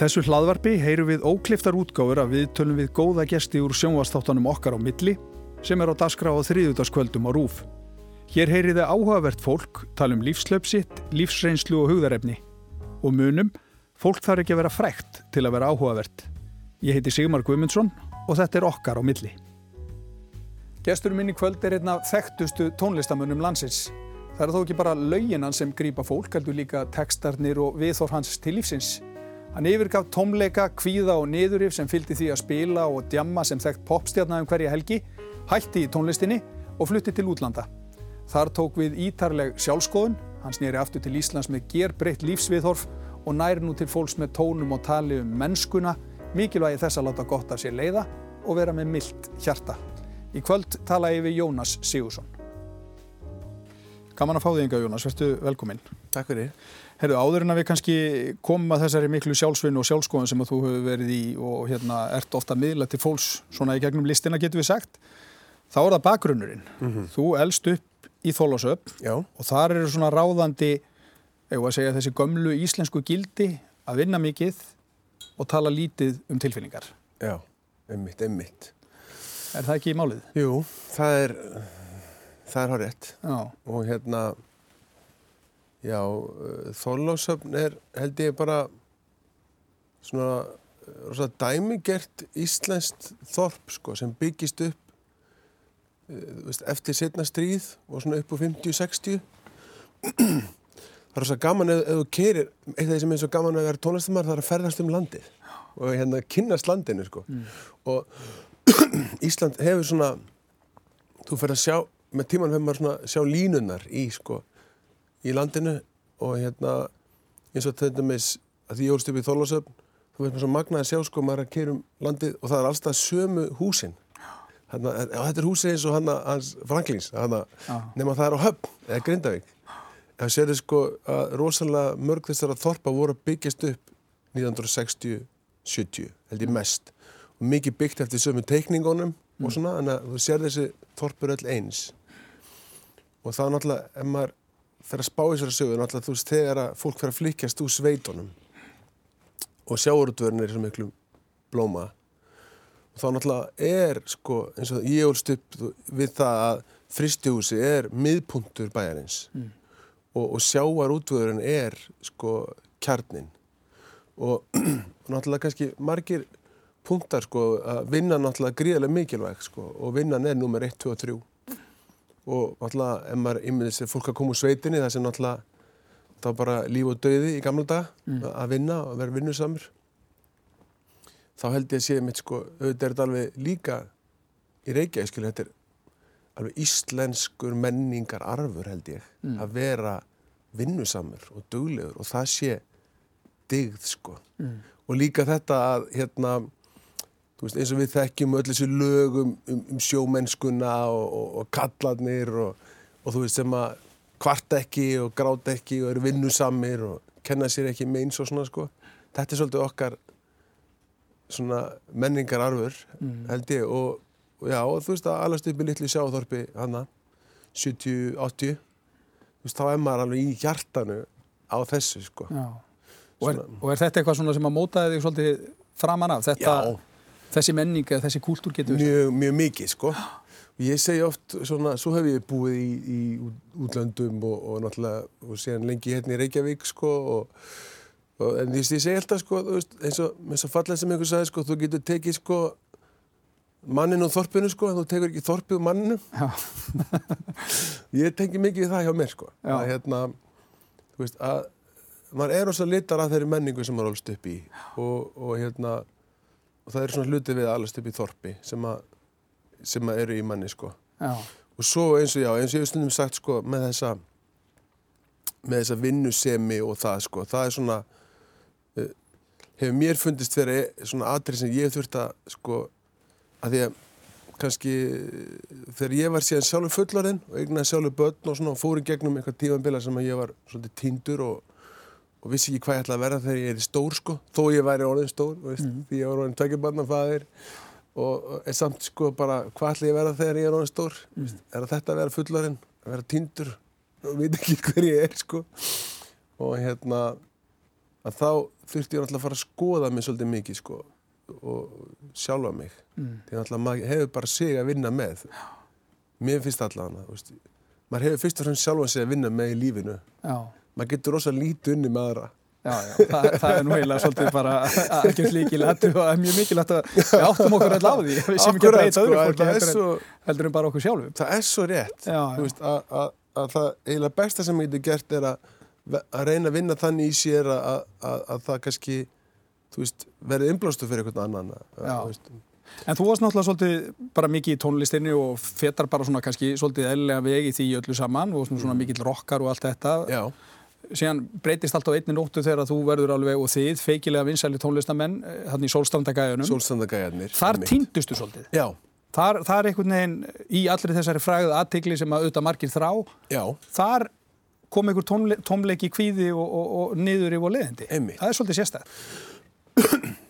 þessu hlaðvarpi heyrum við ókliftar útgáður að við tölum við góða gesti úr sjónvastáttanum okkar á milli sem er á daskra á þriðutaskvöldum á rúf. Hér heyriði áhugavert fólk, tala um lífslöpsitt, lífsreynslu og hugðarefni. Og munum, fólk þarf ekki að vera frækt til að vera áhugavert. Ég heiti Sigmar Guimundsson og þetta er okkar á milli. Gestur minni kvöld er einna þekktustu tónlistamönnum landsins. Það er þó ekki bara lauginan sem grýpa fólk, heldur líka tekstarnir og viðþór hans til lífsins. Hann yfirgaf tómleika, kvíða og niðurif sem fylgdi því að spila og djamma sem þekkt popstjarnar um hverja helgi, hætti í tónlistinni og flutti til útlanda. Þar tók við ítarleg sjálfskoðun, hann snýri aftur til Íslands með gerbreytt lífsviðhorf og næri nú til fólks með tónum og tali um mennskuna, mikilvægi þess að láta gott af sér leiða og vera með mildt hjarta. Í kvöld tala ég við Jónas Sigursson. Gaman að fá þig enga Jónas, verðstu velkominn. Takk fyrir. Herru, áður en að við kannski komum að þessari miklu sjálfsvinn og sjálfskoðun sem að þú hefur verið í og hérna ert ofta miðla til fólks svona í gegnum listina getur við sagt, þá er það bakgrunnurinn. Mm -hmm. Þú elst upp í Þólásöp og þar eru svona ráðandi, eða að segja þessi gömlu íslensku gildi að vinna mikið og tala lítið um tilfinningar. Já, einmitt, einmitt. Er það ekki í málið? Jú, það er, það er hárétt og hérna Já, uh, Þorlásöfn er held ég bara svona rosa dæmigert íslenskt þorp sko sem byggist upp uh, veist, eftir setna stríð og svona upp á 50-60 það er rosa gaman ef, ef þú kerir, eitt af því sem er svo gaman að vera tónlistamær það er að ferðast um landið og hérna kynast landinu sko mm. og Ísland hefur svona þú fer að sjá, með tíman hefur maður svona sjá línunar í sko í landinu og hérna eins og þetta með að því ég ólst upp í Þólasöfn þú veist maður svo magnaði að sjá sko maður að keirum landið og það er alltaf sömu húsin. Hérna, þetta er húsi eins og hann hans Franklins nema það er á höfn eða Grindavík. Það séður sko að rosalega mörg þessar að þorpa voru að byggjast upp 1960-70 held ég mest. Og mikið byggt eftir sömu teikningunum mm. og svona en þú sér þessi þorpur öll eins. Og þá náttúrulega ef maður fer að spá í þessari sögur náttúrulega þú veist þegar að fólk fer að flikjast úr sveitunum og sjáurútvörn er svo miklu blóma og þá náttúrulega er sko eins og ég ólst upp við það að fristihúsi er miðpuntur bæjarins mm. og, og sjáarútvörn er sko kjarnin og, og náttúrulega kannski margir punktar sko að vinna náttúrulega gríðarlega mikilvæg sko og vinnan er nummer 1, 2 og 3 og náttúrulega ef maður ymmið þessi fólk að koma úr sveitinni það sem náttúrulega þá bara líf og döiði í gamla dag mm. að vinna og vera vinnusamur þá held ég að séð mitt sko auðvitað er þetta alveg líka í Reykjavík skilja þetta er alveg íslenskur menningar arfur held ég mm. að vera vinnusamur og duglegur og það sé digð sko mm. og líka þetta að hérna veist, eins og við þekkjum öll þessu lögum um, um sjómennskuna og, og, og kallarnir og, og þú veist sem að kvart ekki og grátt ekki og eru vinnusamir og kenna sér ekki meins og svona sko. Þetta er svolítið okkar svona menningar arfur mm. held ég og já og þú veist að allast upp í litlu sjáþorpi hana 70-80 þú veist þá er maður alveg í hjartanu á þessu sko. Og er, og er þetta eitthvað sem að mótaði þig svolítið framan af? Þetta... Já þessi menning eða þessi kúltúr getur mjög, mjög mikið sko. Ég segi oft svona, svo hef ég búið í, í útlöndum og, og náttúrulega og séðan lengi hérna í Reykjavík sko og, og en ég segi alltaf sko veist, eins og fallað sem einhver sagði sko þú getur tekið sko mannin og þorpinu sko en þú tekur ekki þorpið og manninu ég tengi mikið það hjá mér sko að hérna þú veist að maður er ós að litar að þeirri menningu sem maður ólst upp í. Og, og hérna og það eru svona hluti við allast upp í þorpi sem að, sem að eru í manni sko já. og svo eins og já, eins og ég hef stundum sagt sko með þessa með þessa vinnusemi og það sko það er svona uh, hefur mér fundist fyrir svona atrið sem ég þurft að sko að því að kannski þegar ég var síðan sjálfur fullarinn og eignaði sjálfur börn og svona og fóri gegnum eitthvað tímanbila sem að ég var svolítið tindur og og vissi ekki hvað ég ætlaði að vera þegar ég er stór sko, þó ég væri orðin stór veist, mm. því ég var orðin tveikjabarnafæðir og er samt sko bara hvað ætlaði ég að vera þegar ég er orðin stór? Mm. er þetta að vera fullarinn, að vera tindur og veit ekki hver ég er sko. Og hérna að þá þurfti ég náttúrulega að fara að skoða mig svolítið mikið sko og sjálfa mig. Mm. því náttúrulega maður hefur bara sig að vinna með. Mér finnst allavega veist, maður hefur fyrst og fremst sjálfan sig að vinna með í lífinu. Já, maður getur rosa lítið unni með aðra. Já, já. Það, það er nú eiginlega svolítið bara algjörð líkilegt og það er mjög mikilvægt að við áttum okkur alltaf á því. Við sem ekki að breyta öðru sko, fólki það er heldur, en bara okkur sjálfum. Það er svo rétt að, að, að það eiginlega besta sem ég getur gert er að, reyna að vinna þannig í sér að, að, að það kannski verði inblástu fyrir einhvern annan En þú varst náttúrulega svolítið bara mikið í tónlistinni og fetar bara svona kannski svolítið eðlilega veg í því öllu saman. Og svona, svona mikill rockar og allt þetta. já, Síðan breytist allt á einni nóttu þegar þú verður alveg og þið feikilega vinsæli tónlistamenn hann í sólstrandagæðunum. sólstandagæjarnir Þar týndustu svolítið. Já, Þar, þar er einhvern veginn í allri þessari fræðu aðtikli sem að auðvitað margir þrá. já, Þar kom einhver tónle, tónleiki kvíði og, og, og niður yfir leðindi. Einmitt. Það er svolítið sérstæð.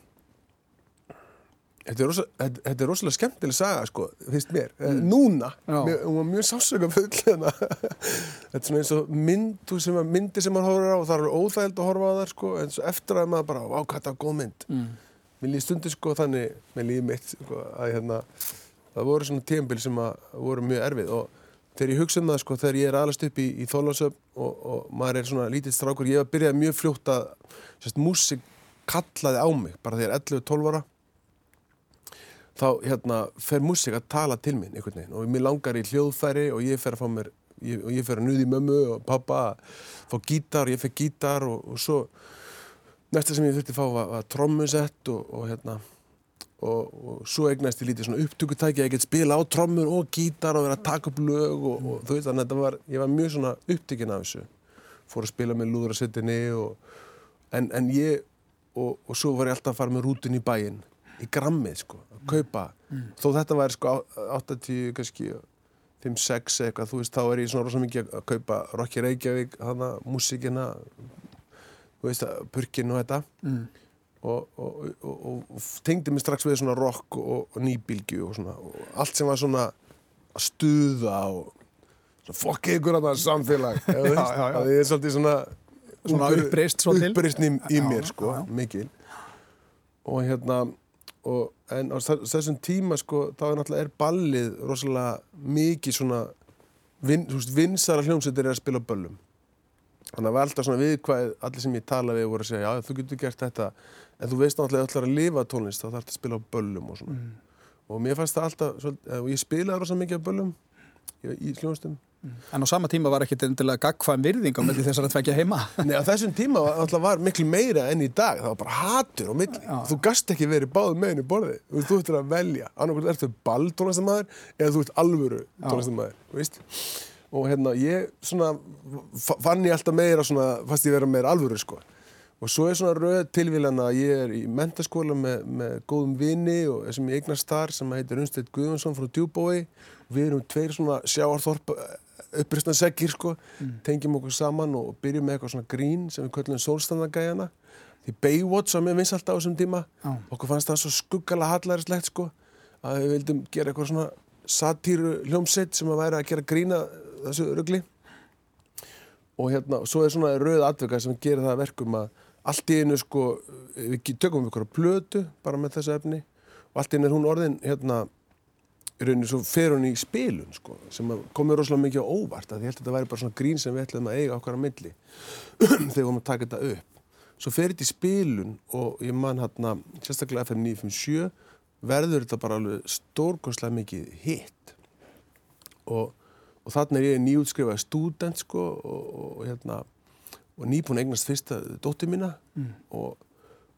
Þetta er, rosa, þetta, þetta er rosalega skemmtileg saga, sko, finnst mér. Mm. Núna, mér, hún var mjög sásöka full hérna. Þetta er svona eins og myndu sem að, myndi sem maður horfir á og það er óþægild að horfa á það, sko, en svo eftir að maður bara, þetta var góð mynd. Mm. Mér líði stundu, sko, þannig, mér líði mitt, sko, að hérna, það voru svona tímbil sem að voru mjög erfið og þegar ég hugsa um það, sko, þegar ég er alast upp í, í Þorlásöp og, og maður er svona lítið strákur, ég var byrjað mjög fljótt að, músik kallaði á mig, bara þegar 11-12 ára þá hérna fer músík að tala til mín einhvern veginn. Og mér langar í hljóðfæri og ég fer að fá mér ég, og ég fer að nuði mömmu og pappa að fá gítar og ég fer gítar og, og svo næsta sem ég þurfti að fá var, var trommusett og, og hérna og, og svo eignast ég lítið svona upptökutæki að ég get spila á trommur og gítar og vera að taka upp lög og, og þú veist þannig að þetta var ég var mjög svona upptökin af þessu. Fór að spila með lúðrasettinni og en, en ég og svo var ég alltaf að fara með rútin í bæinn í grammið sko, að kaupa. Þó þetta væri sko á- 80 kannski 5-6 eitthvað þú veist þá er ég svona rosa mikið að kaupa Rocky Reykjavík, hana, músíkina þú veist að purkin og þetta. Mm. og, og, og, og, tengdi mig strax við svona rock og, nýbylgju og svona allt sem var svona að stuða og svona fokk ykkur að það samfélag já, já. það er svolítið svona Svona uppreist uppreisn í, í mér sko, mikil. Og hérna og, en á þess- þessum tíma sko þá er náttúrulega er ballið rosalega mikið svona vin, þú veist, vinsara hljómsveitir er að spila böllum. Þannig að það var alltaf svona viðkvæð allir sem ég tala við voru að segja já þú getur gert þetta. En þú veist náttúrulega allar að lifa tónlist þá þarf þetta að spila böllum og svona. Og mér fannst það alltaf svolítið, og ég spilaði rosa mikið á böllum í hljómsveitum En á sama tíma var ekkit endilega gagkvæm virðing á melli þessar að tvekja heima. Nei, á þessum tíma var, var miklu meira enn í dag. Það var bara hatur á milli. Já. Þú gast ekki verið báð meginn í borðið. Þú ættir að velja. Annarkvæmt ertu ball tónlistamæður eða þú ert alvöru tónlistamæður. Og hérna, ég svona, fa- fann ég alltaf meira svona, fast ég vera meira alvöru, sko. Og svo er svona röð tilvílan að ég er í mentaskóla með, með góðum vini og sem ég eignast þar sem heitir Unstedt Guðjónsson frá Djúbói. Við erum tveir svona sjáarþorp uppristna segir sko, tengjum okkur saman og byrjum með eitthvað svona grín sem við köllum sólstandagæjana. Því Baywatch var með vinsalt á þessum tíma. Já. Okkur fannst það svo skuggala hallærislegt sko að við vildum gera eitthvað svona satíru hljómsett sem að væri að gera grína þessu rugli. Og hérna, svo er svona rauð atvika sem gerir það að verkum að allt í einu sko, við tökum við ykkur plötu bara með þessu efni og allt í einu er hún orðin hérna í rauninni svo fer hún í spilun sko, sem komið rosalega mikið á óvart að ég held að þetta væri bara svona grín sem við ætlum að eiga okkar á milli þegar við vorum að taka þetta upp. Svo fer þetta í spilun og ég man hérna sérstaklega FM 957 verður þetta bara alveg stórkostlega mikið hitt og, og þarna er ég nýjútskrifaði stúdent sko og, og, hérna og nýbúin eignast fyrsta dóttir mína og,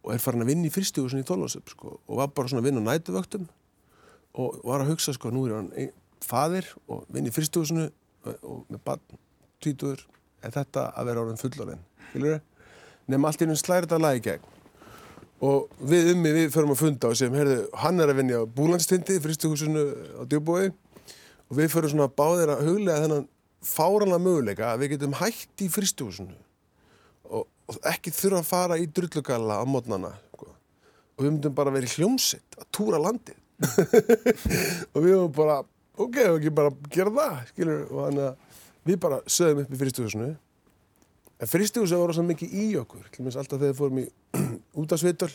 og er farin að vinna í fyrstjóðusin í Tólásöp sko og var bara svona að vinna á nætuvöktum og var að hugsa sko, nú er hann ein, faðir og vinn í fyrstúsinu og, og með barn, tvítur er þetta að vera orðin fullorinn? Nefn allt í hennum slæri þetta lag í gegn og við ummi við förum að funda og segjum, heyrðu, hann er að vinna á búlandstindi fyrstúsinu á djúbói og við förum svona báðir að huglega þennan fáranlega möguleika að við getum hætt í fyrstúsinu og, og ekki þurfa að fara í drullugalla á mótnana sko. og við myndum bara verið hljómsitt að túra landið og við varum bara ok, við ekki bara gera það skilur, og þannig að við bara sögum upp í fyrirstúðusinu En fristihúsið var rosa mikið í okkur, alltaf þegar við fórum í útasvitul,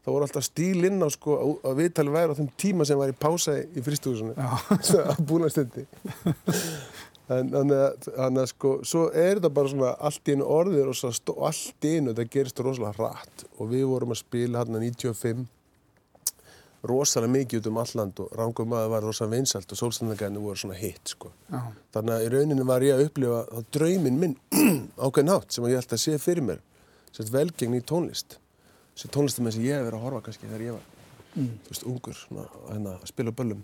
þá voru alltaf stíl inn á sko að- að viðtali væri á þeim tíma sem var í pása í fristihúsinu, að búna stundi. En þannig að, að sko, svo er þetta bara svona allt í einu orðið og allt í einu, þetta gerist rosalega hratt. Og við vorum að spila hérna 95 rosalega mikið út um alland og Rangum maður var rosalega vinsalt og sólstændagarnir voru svona hitt sko. Já. Þannig að í rauninni var ég að upplifa þá drauminn minn ákveðin hátt sem ég held að sé fyrir mér sett velgengni í tónlist þessi tónlistum sem ég hef verið að horfa kannski þegar ég var Mm. þú veist, ungur svona, hérna, að spila böllum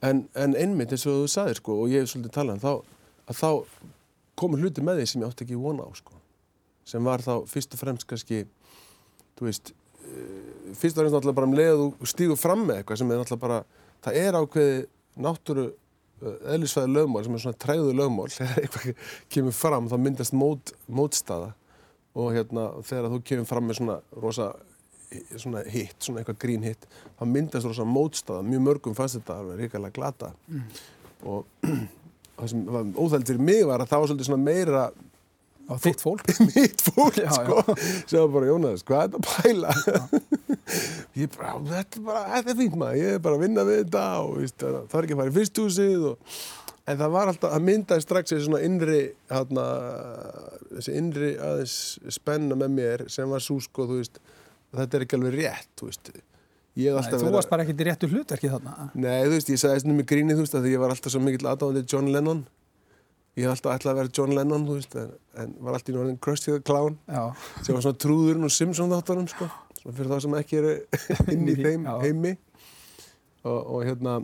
en, en einmitt eins og þú sagðir sko, og ég hef svolítið talað um þá, að þá komur hluti með því sem ég átti ekki vona á sko. sem var þá fyrst og fremst kannski þú veist fyrst og fremst náttúrulega bara um leið að þú stígur fram með eitthvað sem er náttúrulega bara það er ákveði náttúru eðlisfæði lögmál sem er svona træðu lögmál. Þegar eitthvað kemur fram þá myndast mót, mótstaða. Og hérna þegar þú kemur fram með svona rosa svona hitt, svona eitthvað grín hitt þá myndast rosa mótstaða, mjög mörgum fannst þetta alveg ríkilega glata. Og það sem var óþæld fyrir mig var að það var svolítið svona meira á þitt fólk? Mitt fólk Já, sko. Sem var bara Jónas, hvað er þetta að pæla? Ég bara, þetta er bara þetta er fínt maður, ég er bara að vinna við þetta og víst, það er ekki að fara í fyrstúsið og, en það var alltaf, það myndaði strax þessi svona innri hana, þessi innri aðeins spenna með mér sem var svo sko, þú veist þetta er ekki alveg rétt, veist. Nei, þú verið varst bara ekkert í réttu hlutverki þarna. Nei, þú veist, ég sagði þessum með gríni, þú veist, að ég var alltaf svo mikill aðdáðandi John Lennon. Ég hef alltaf ætlað að vera John Lennon, veist, en, en var alltaf í náttúrulega Krusty the Clown, Já, sem var svona trúðurinn og Simpson þáttunum, sko, svona fyrir þá sem ekki eru inn í þeim já. heimi. Og, og hérna,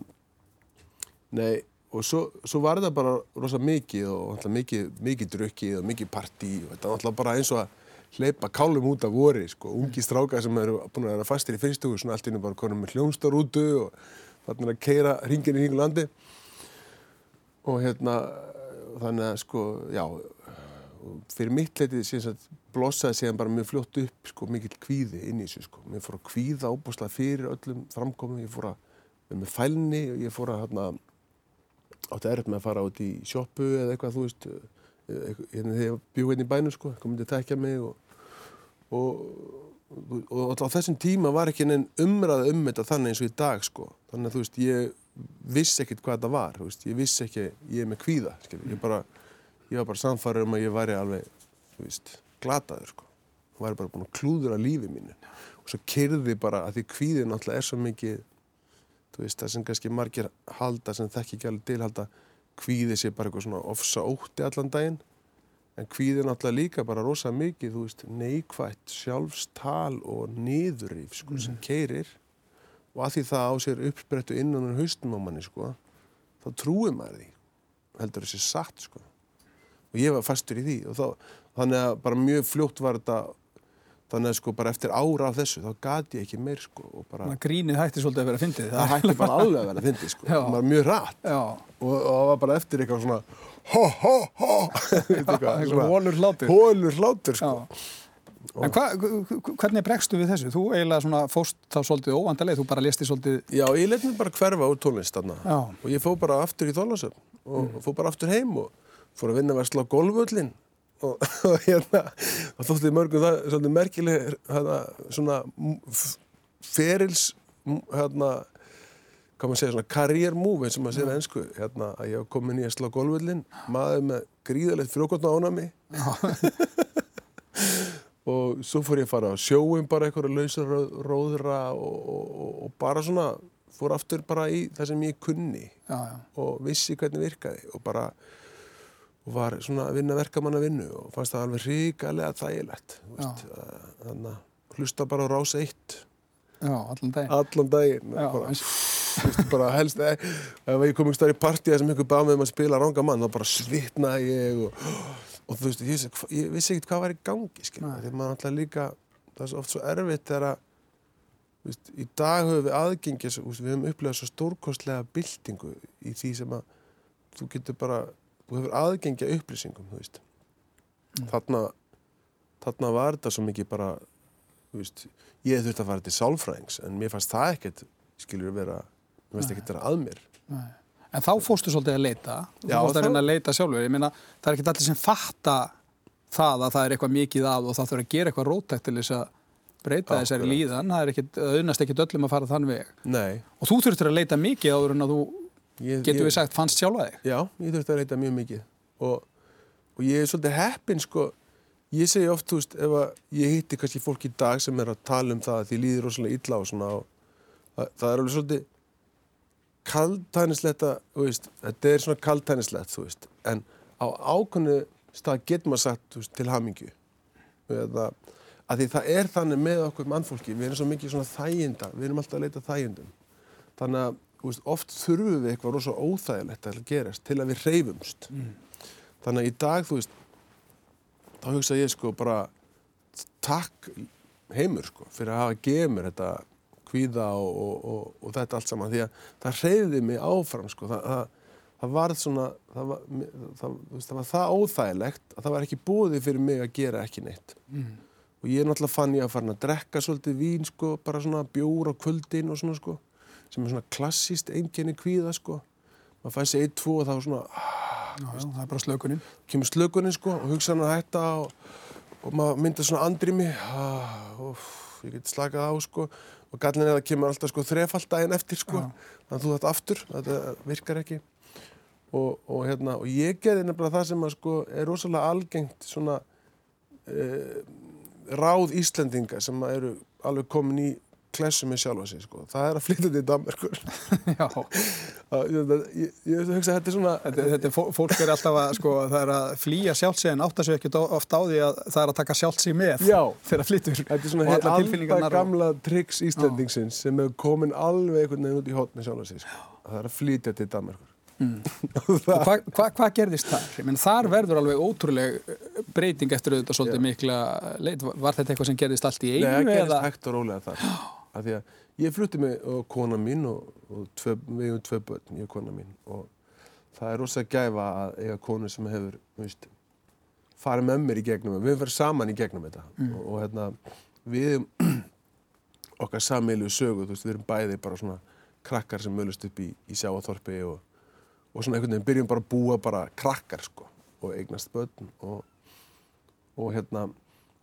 nei, og svo, svo var þetta bara rosa mikið og alltaf mikið, mikið drukkið og mikið partí og þetta var alltaf bara eins og að hleypa kálum út af vori, sko, ungi strákar sem eru búin að vera fastir í fyrstugu, svona allt inni bara konum með hljónstarútu og þarna að keira hringin í hringu landi og hérna þannig að sko, já fyrir mitt leitið síðan að blossaði síðan bara mjög fljótt upp sko, mikill kvíði inn í þessu sko. Mér fór að kvíða óbúslega fyrir öllum framkomum, ég fór að vera með fælni ég fór að hérna, átti erfitt með að fara út í sjoppu eða eitthvað, þú veist, eh, eitthvað- hérna þegar ég bjóð einn í bænum sko, eitthvað myndi að tekja mig og, og, og, og á þessum tíma var ekki neinn umræða um þetta þannig eins og í dag sko. Þannig að þú veist, ég vissi ekkert hvað þetta var, veist, ég vissi ekki, ég er með kvíða, ég bara, ég var bara samfæður um að ég væri alveg, veist, glataður, sko. Ég væri bara búin að klúðura lífi mínu. Og svo kyrði bara að því kvíðið náttúrulega er svo mikið, veist, það sem kannski margir halda sem þekki ekki alveg til halda, kvíðið sé bara eitthvað svona ofsa ótti allan daginn. En kvíðið náttúrulega líka bara rosa mikið, neikvætt, sjálfstal og niðurrýf, sko, sem keirir. Og að því það á sér uppsprettu innan um haustum á manni, sko, þá trúir maður því. Heldur þessi satt, sko. Og ég var fastur í því og þá, þannig að bara mjög fljótt var þetta þannig að sko bara eftir ára af þessu þá gati ég ekki meir sko og bara þannig að grínið hætti svolítið að vera fyndið það hætti bara alveg að vera að fyndi sko það var mjög rætt og, og það var bara eftir eitthvað svona ho ho ho. Eitthvað hlátur. hólur hlátur sko. Já. En hva, hvernig bregstu við þessu? Þú eiginlega svona fóst þá svolítið óvandaleg, þú bara listi svolítið Já, ég let mér bara hverfa úr tónlist þarna. Já. og ég fór bara aftur í þólasöfn og fór bara aftur heim og fór að vinna að slá golfvöllin og, og hérna og þótti mörgum það svolítið merkileg hérna, svona ferils hérna hvað maður segja, svona career move eins og maður segir ennsku, hérna að ég var komin í að slá golfvöllin, maður með gríðalegt frjókotna ánami svo fór ég að fara á sjóin bara eitthvað lausa ró- róðra og, og, og, bara svona fór aftur bara í það sem ég kunni Já, já, og vissi hvernig virkaði og bara og var svona að vinna verkamanna vinnu og fannst það alveg ríkalega þægilegt að- þannig að hlusta bara á rás eitt. Já, allan dag allan daginn. Bara, veist, bara helst ef ef ég kom einhver starf í partíða sem einhver bað með um að spila ranga mann þá bara svitnaði ég og, og þú veist, ég, ég vissi ekkert hvað var í gangi því maður alltaf líka það er oft svo erfitt þegar að veist, í dag höfum við aðgengi svo- þú veist, við höfum upplegað svo stórkostlega byltingu í því sem að þú getur bara, þú hefur aðgengi að upplýsingum, þú veist. Þarna þarna var þetta svo mikið bara þú veist, ég þurfti að fara til sálfræðings en mér fannst það ekkert skilur vera, mér fannst ekkert vera að mér. Nei. En þá fóstu svolítið að leita, þú fórst að reyna að leita sjálfur, ég meina það er ekki allir sem fatta það að það er eitthvað mikið af og það þurfa að gera eitthvað rótækt til þess að breyta þessari líðan, það er ekkit, það auðnast ekkit öllum að fara þann veg. Nei. Og þú þurftir að leita mikið áður en að þú, Ég, getur ég, við sagt, fannst sjálfa þig. Já, ég þurfti að reyta mjög mikið og, og ég er svolítið heppinn sko, ég segi oft, þú veist, ef að ég hitti kannski fólk í dag sem er að tala um það að því líður rosalega illa og svona og það, það er alveg svolítið kaldtænislegt þetta er svona kaldtænislegt, en á ákvöndu stað getur maður sagt, veist, til hamingju. Eða að því það er þannig með okkur mannfólki, við erum svo mikið svona þæginda, við erum alltaf að leita þægindum. Þannig að veist, oft þurfum við eitthvað rosa óþægilegt að gerast til að við hreyfumst. Þannig að í dag, þú veist þá hugsa ég sko bara takk heimur sko fyrir að hafa gefið mér þetta kvíða og, og, og, og þetta allt saman því að það hreyði mig áfram sko það, það, það var svona það var það, veist, það var það óþægilegt að það var ekki búið fyrir mig að gera ekki neitt Mm. og ég náttúrulega fann ég að fara að drekka svolítið vín sko, bara svona bjór á kvöldin og svona sko sem er svona klassíst einkenni kvíða sko maður fæði eitt, tvo og þá svona Já, já, það er bara slökunin. kemur slökunin sko og hugsa hann að þetta og, og maður mynda svona andrými ah, úf, ég get slakað á sko og gallin er að það kemur alltaf sko þrefald daginn eftir sko. Þannig að þú þetta aftur, þetta virkar ekki. Og, og hérna og ég gerði nefnilega það sem að sko er rosalega algengt svona eh, ráð Íslendinga sem að eru alveg komin í klessu með sjálfa sig sko það er að flytja til Danmarkur já, ég, ég, hugsa að þetta er svona þetta, þetta er, fó- fólk er alltaf að, sko, það er að flýja sjálfsig en átta sig ekki oft á því að það er að taka sjálfsig með Já. þegar það flyttur. Þetta er svona tilfinningarnar og- gamla triks Íslendingsins sem hefur komin alveg einhvern veginn út í hotni sjálf sig. Sko. Að það er að flytja til Danmarkur. Og Hvað hva, hva gerðist þar? Menn, þar verður alveg ótrúleg eh, breyting eftir auðvitað svolítið mikla leit. Var þetta eitthvað sem gerðist allt í Nei, það einu? gerist eða? hægt og rólega þar. Af því að ég flutti og kona mín og, og tvö, við hefum tvö börn, ég og kona mín. Og það er rosa gæfa að eiga konu sem hefur, veist, farið með mér í gegnum. Við hefum farið saman í gegnum þetta. Og, og hérna, við okkar samilu sögu, þú veist, við erum bæði bara svona krakkar sem mölust upp í, í sjáaþorpi og, og svona einhvern veginn byrjum bara að búa bara krakkar sko og eignast börn og, og hérna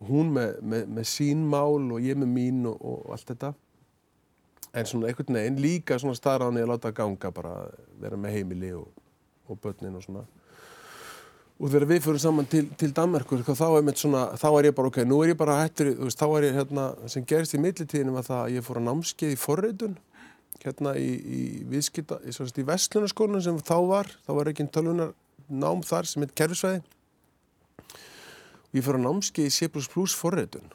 hún með, með, með sín mál og ég með mín og, og allt þetta. En svona einhvern veginn líka svona staðráni að láta ganga bara vera með heimili og, og börnin og svona. Og þegar við fyrir saman til, til Danmarkur þá er, svona, þá er ég bara ok, nú er ég bara hættur, veist, þá er ég hérna sem gerist í millitíðinum að það að ég fór að námskeið í forreitun hérna í, í viðskipta, í, í vestlunarskólanum sem þá var, þá var ekki tölvunar nám þar sem heit kerfisvæði ég fór að námskeið í C++ forreitun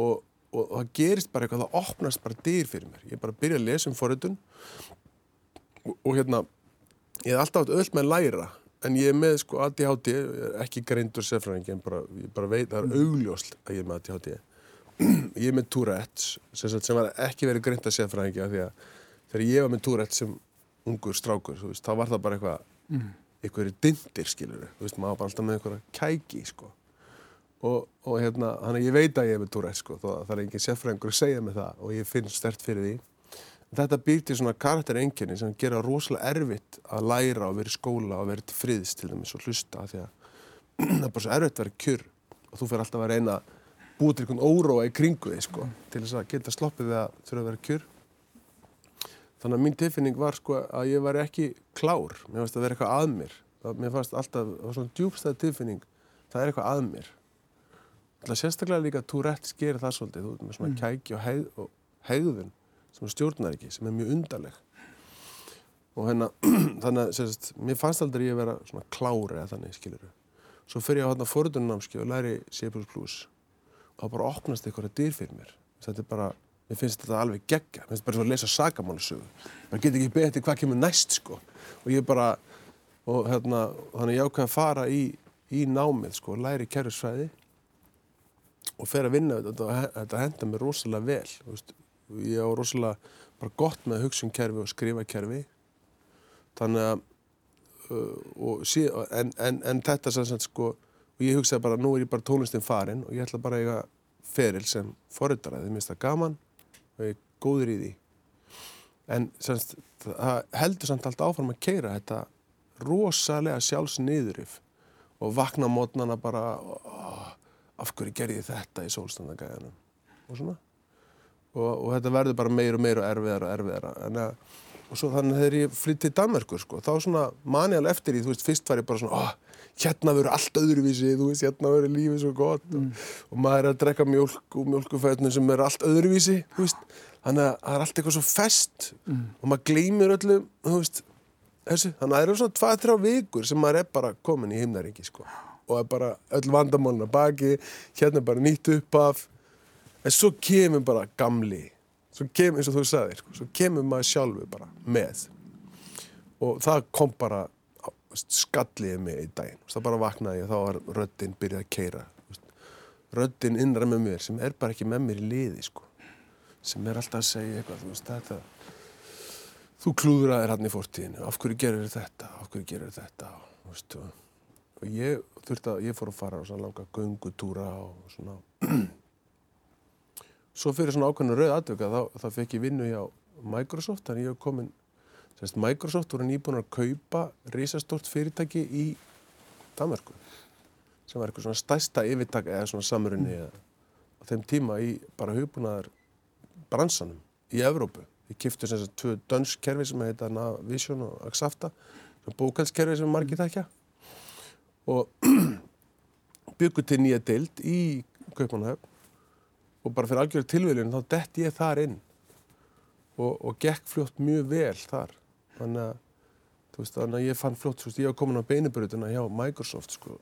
og, og, og það gerist bara eitthvað, það opnast bara dyr fyrir mér, ég bara byrja að lesa um forreitun og, og hérna ég hef alltaf átt öll með að læra en ég er með sko ADHD, er ekki greindur sérfræðing en bara, ég bara veit, það er augljósl að ég er með ADHD ég er með Tourette's sem, sem var ekki verið greint að sérfræðingi af því að þegar ég var með Tourette's sem ungur strákur, þú veist, þá var það bara eitthvað Mm. einhverju dindir skilur þú veist, maður var bara alltaf með einhverja kæki sko og, og hérna, að ég veit að ég er með Tourette's sko, það er engin sérfræðingur að segja mig það og ég finn stert fyrir því Þetta býr til svona karakterenginni sem gera rosalega erfitt að læra og vera í skóla og vera til friðs til dæmis og hlusta því að það er bara svo erfitt að vera kjur og þú fyrir alltaf að reyna að búa til einhvern óróa í kringu þig sko til þess að geta sloppið við að þurfa að vera kjur. Þannig að mín tilfinning var sko að ég var ekki klár, mér fannst að vera eitthvað að mér. Mér fannst alltaf, það var svona djúbstæð tilfinning, það er eitthvað að mér. Það sérstaklega líka Tourette's gerir það svolítið, þú ert með svona kæki og, hegð, og hegðun sem stjórnar ekki, sem er mjög undarleg. Og hérna þannig að sérst, mér fannst aldrei ég að vera svona klári eða þannig, skilur svo fyrir ég á hérna fórhundunnámski og læri C++ og það bara opnast eitthvað dyr fyrir mér. Þetta er bara, mér finnst þetta alveg geggja mér finnst bara svo að lesa sagamálusögu maður getur ekki betið hvað kemur næst sko. Og ég bara, og hérna þannig ég ákveði að fara í, í námið sko, læri kerfisfræði og fer að vinna þetta þetta henda mér rosalega vel veist, ég á rosalega bara gott með að hugsa um kerfi og skrifa kerfi þannig að uh, sí, en, en, en þetta sem sagt sko og ég hugsaði bara nú er ég bara tónlistin farin og ég ætla bara að eiga feril sem forritaraði, mér finnst það gaman og ég er góður í því. En semst, það heldur samt allt áfram að keira þetta rosalega sjálfsniðurif og vakna mótnana bara af hverju gerði ég þetta í sólstandagæðanum og svona. Og, og þetta verður bara meir og meir og erfiðar og erfiðar en að og svo þannig þegar ég flytt til Danmarkur sko, þá svona mani alveg eftir því, þú veist, fyrst var ég bara svona, oh, hérna verður allt öðruvísi, þú veist, hérna verður lífið svo gott. Mm. og, og maður er að drekka mjölk og mjölkufætnum sem er allt öðruvísi, þú veist, þannig að það er allt eitthvað svo fest mm. og maður gleymir öllu, þú veist, þessu, þannig að það eru svona tvað-þrjá vikur sem maður er bara komin í himnaringi, sko, og bara öll vandamáluna baki, hérna bara nýtt upp af, en svo kemur bara gamli. Svo kemur, eins og þú sagðir, sko, svo kemur maður sjálfu bara með. Og það kom bara skalliði mig í daginn, það bara vaknaði og þá var röddinn byrjað að keira röddinn innra með mér sem er bara ekki með mér í liði sko. Sem er alltaf að segja eitthvað þú veist þetta þú klúður að þér hann í fórtíðinu af hverju gerir þetta, af hverju gerir þetta? Og, veist, og ég þurfti að ég fór að fara á svona langa gungutúra og svona svo fyrir svona ákveðinu rauð aðvöka þá, þá fekk ég vinnu hjá Microsoft þannig ég hef komin semst, Microsoft voru nýbúin að kaupa risastort fyrirtæki í Danmarku sem var eitthvað svona stæsta yfirtak eða svona samrunni mm. á þeim tíma í bara hugbúnaðar bransanum í Evrópu. Ég kifti að tvö dönskerfi sem heita Navision og Axafta bókalskerfi sem margir þekkja og byggur til nýja deild í Kaupanahöfn og bara fyrir algjörðu tilviljun þá dett ég þar inn og, og gekk fljótt mjög vel þar þannig að, veist, þannig að ég fann fljótt veist, ég var komin á beinibröðuna hjá Microsoft sko,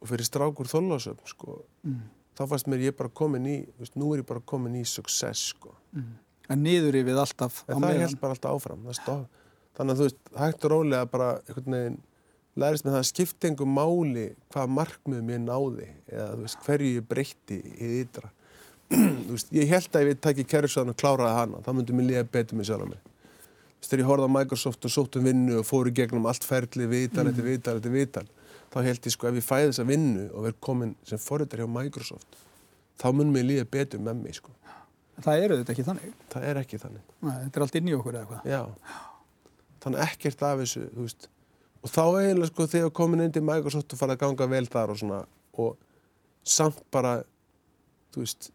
og fyrir strákur þóllásöfn sko, mm. þá fannst mér ég bara komin í veist, nú er ég bara komin í success sko. mm. En niður yfir alltaf en það held bara alltaf áfram þannig að þú veist, hægt og rólega bara einhvern veginn lærist með það að einhver máli hvað markmið mér náði eða veist, hverju ég breytti í ytra. Veist, ég held að ef ég tæki kerfisvæðan og kláraði hana þá myndi mér líða betur mig sjálf á mig þegar ég horfði á Microsoft og sótt um vinnu og fóru gegnum allt ferli, vital, mm. eftir vital, eftir vital þá held ég sko ef ég fæði þessa vinnu og verð komin sem forriðar hjá Microsoft þá mun mér líða betur með mig sko. Það eru þetta ekki þannig? Það er ekki þannig. Nei, Þetta er allt inn í okkur eða Já, þannig ekkert af þessu, þú veist og þá eiginlega sko þegar komin inn til Microsoft og farið að ganga vel þar og svona og samt bara, þú veist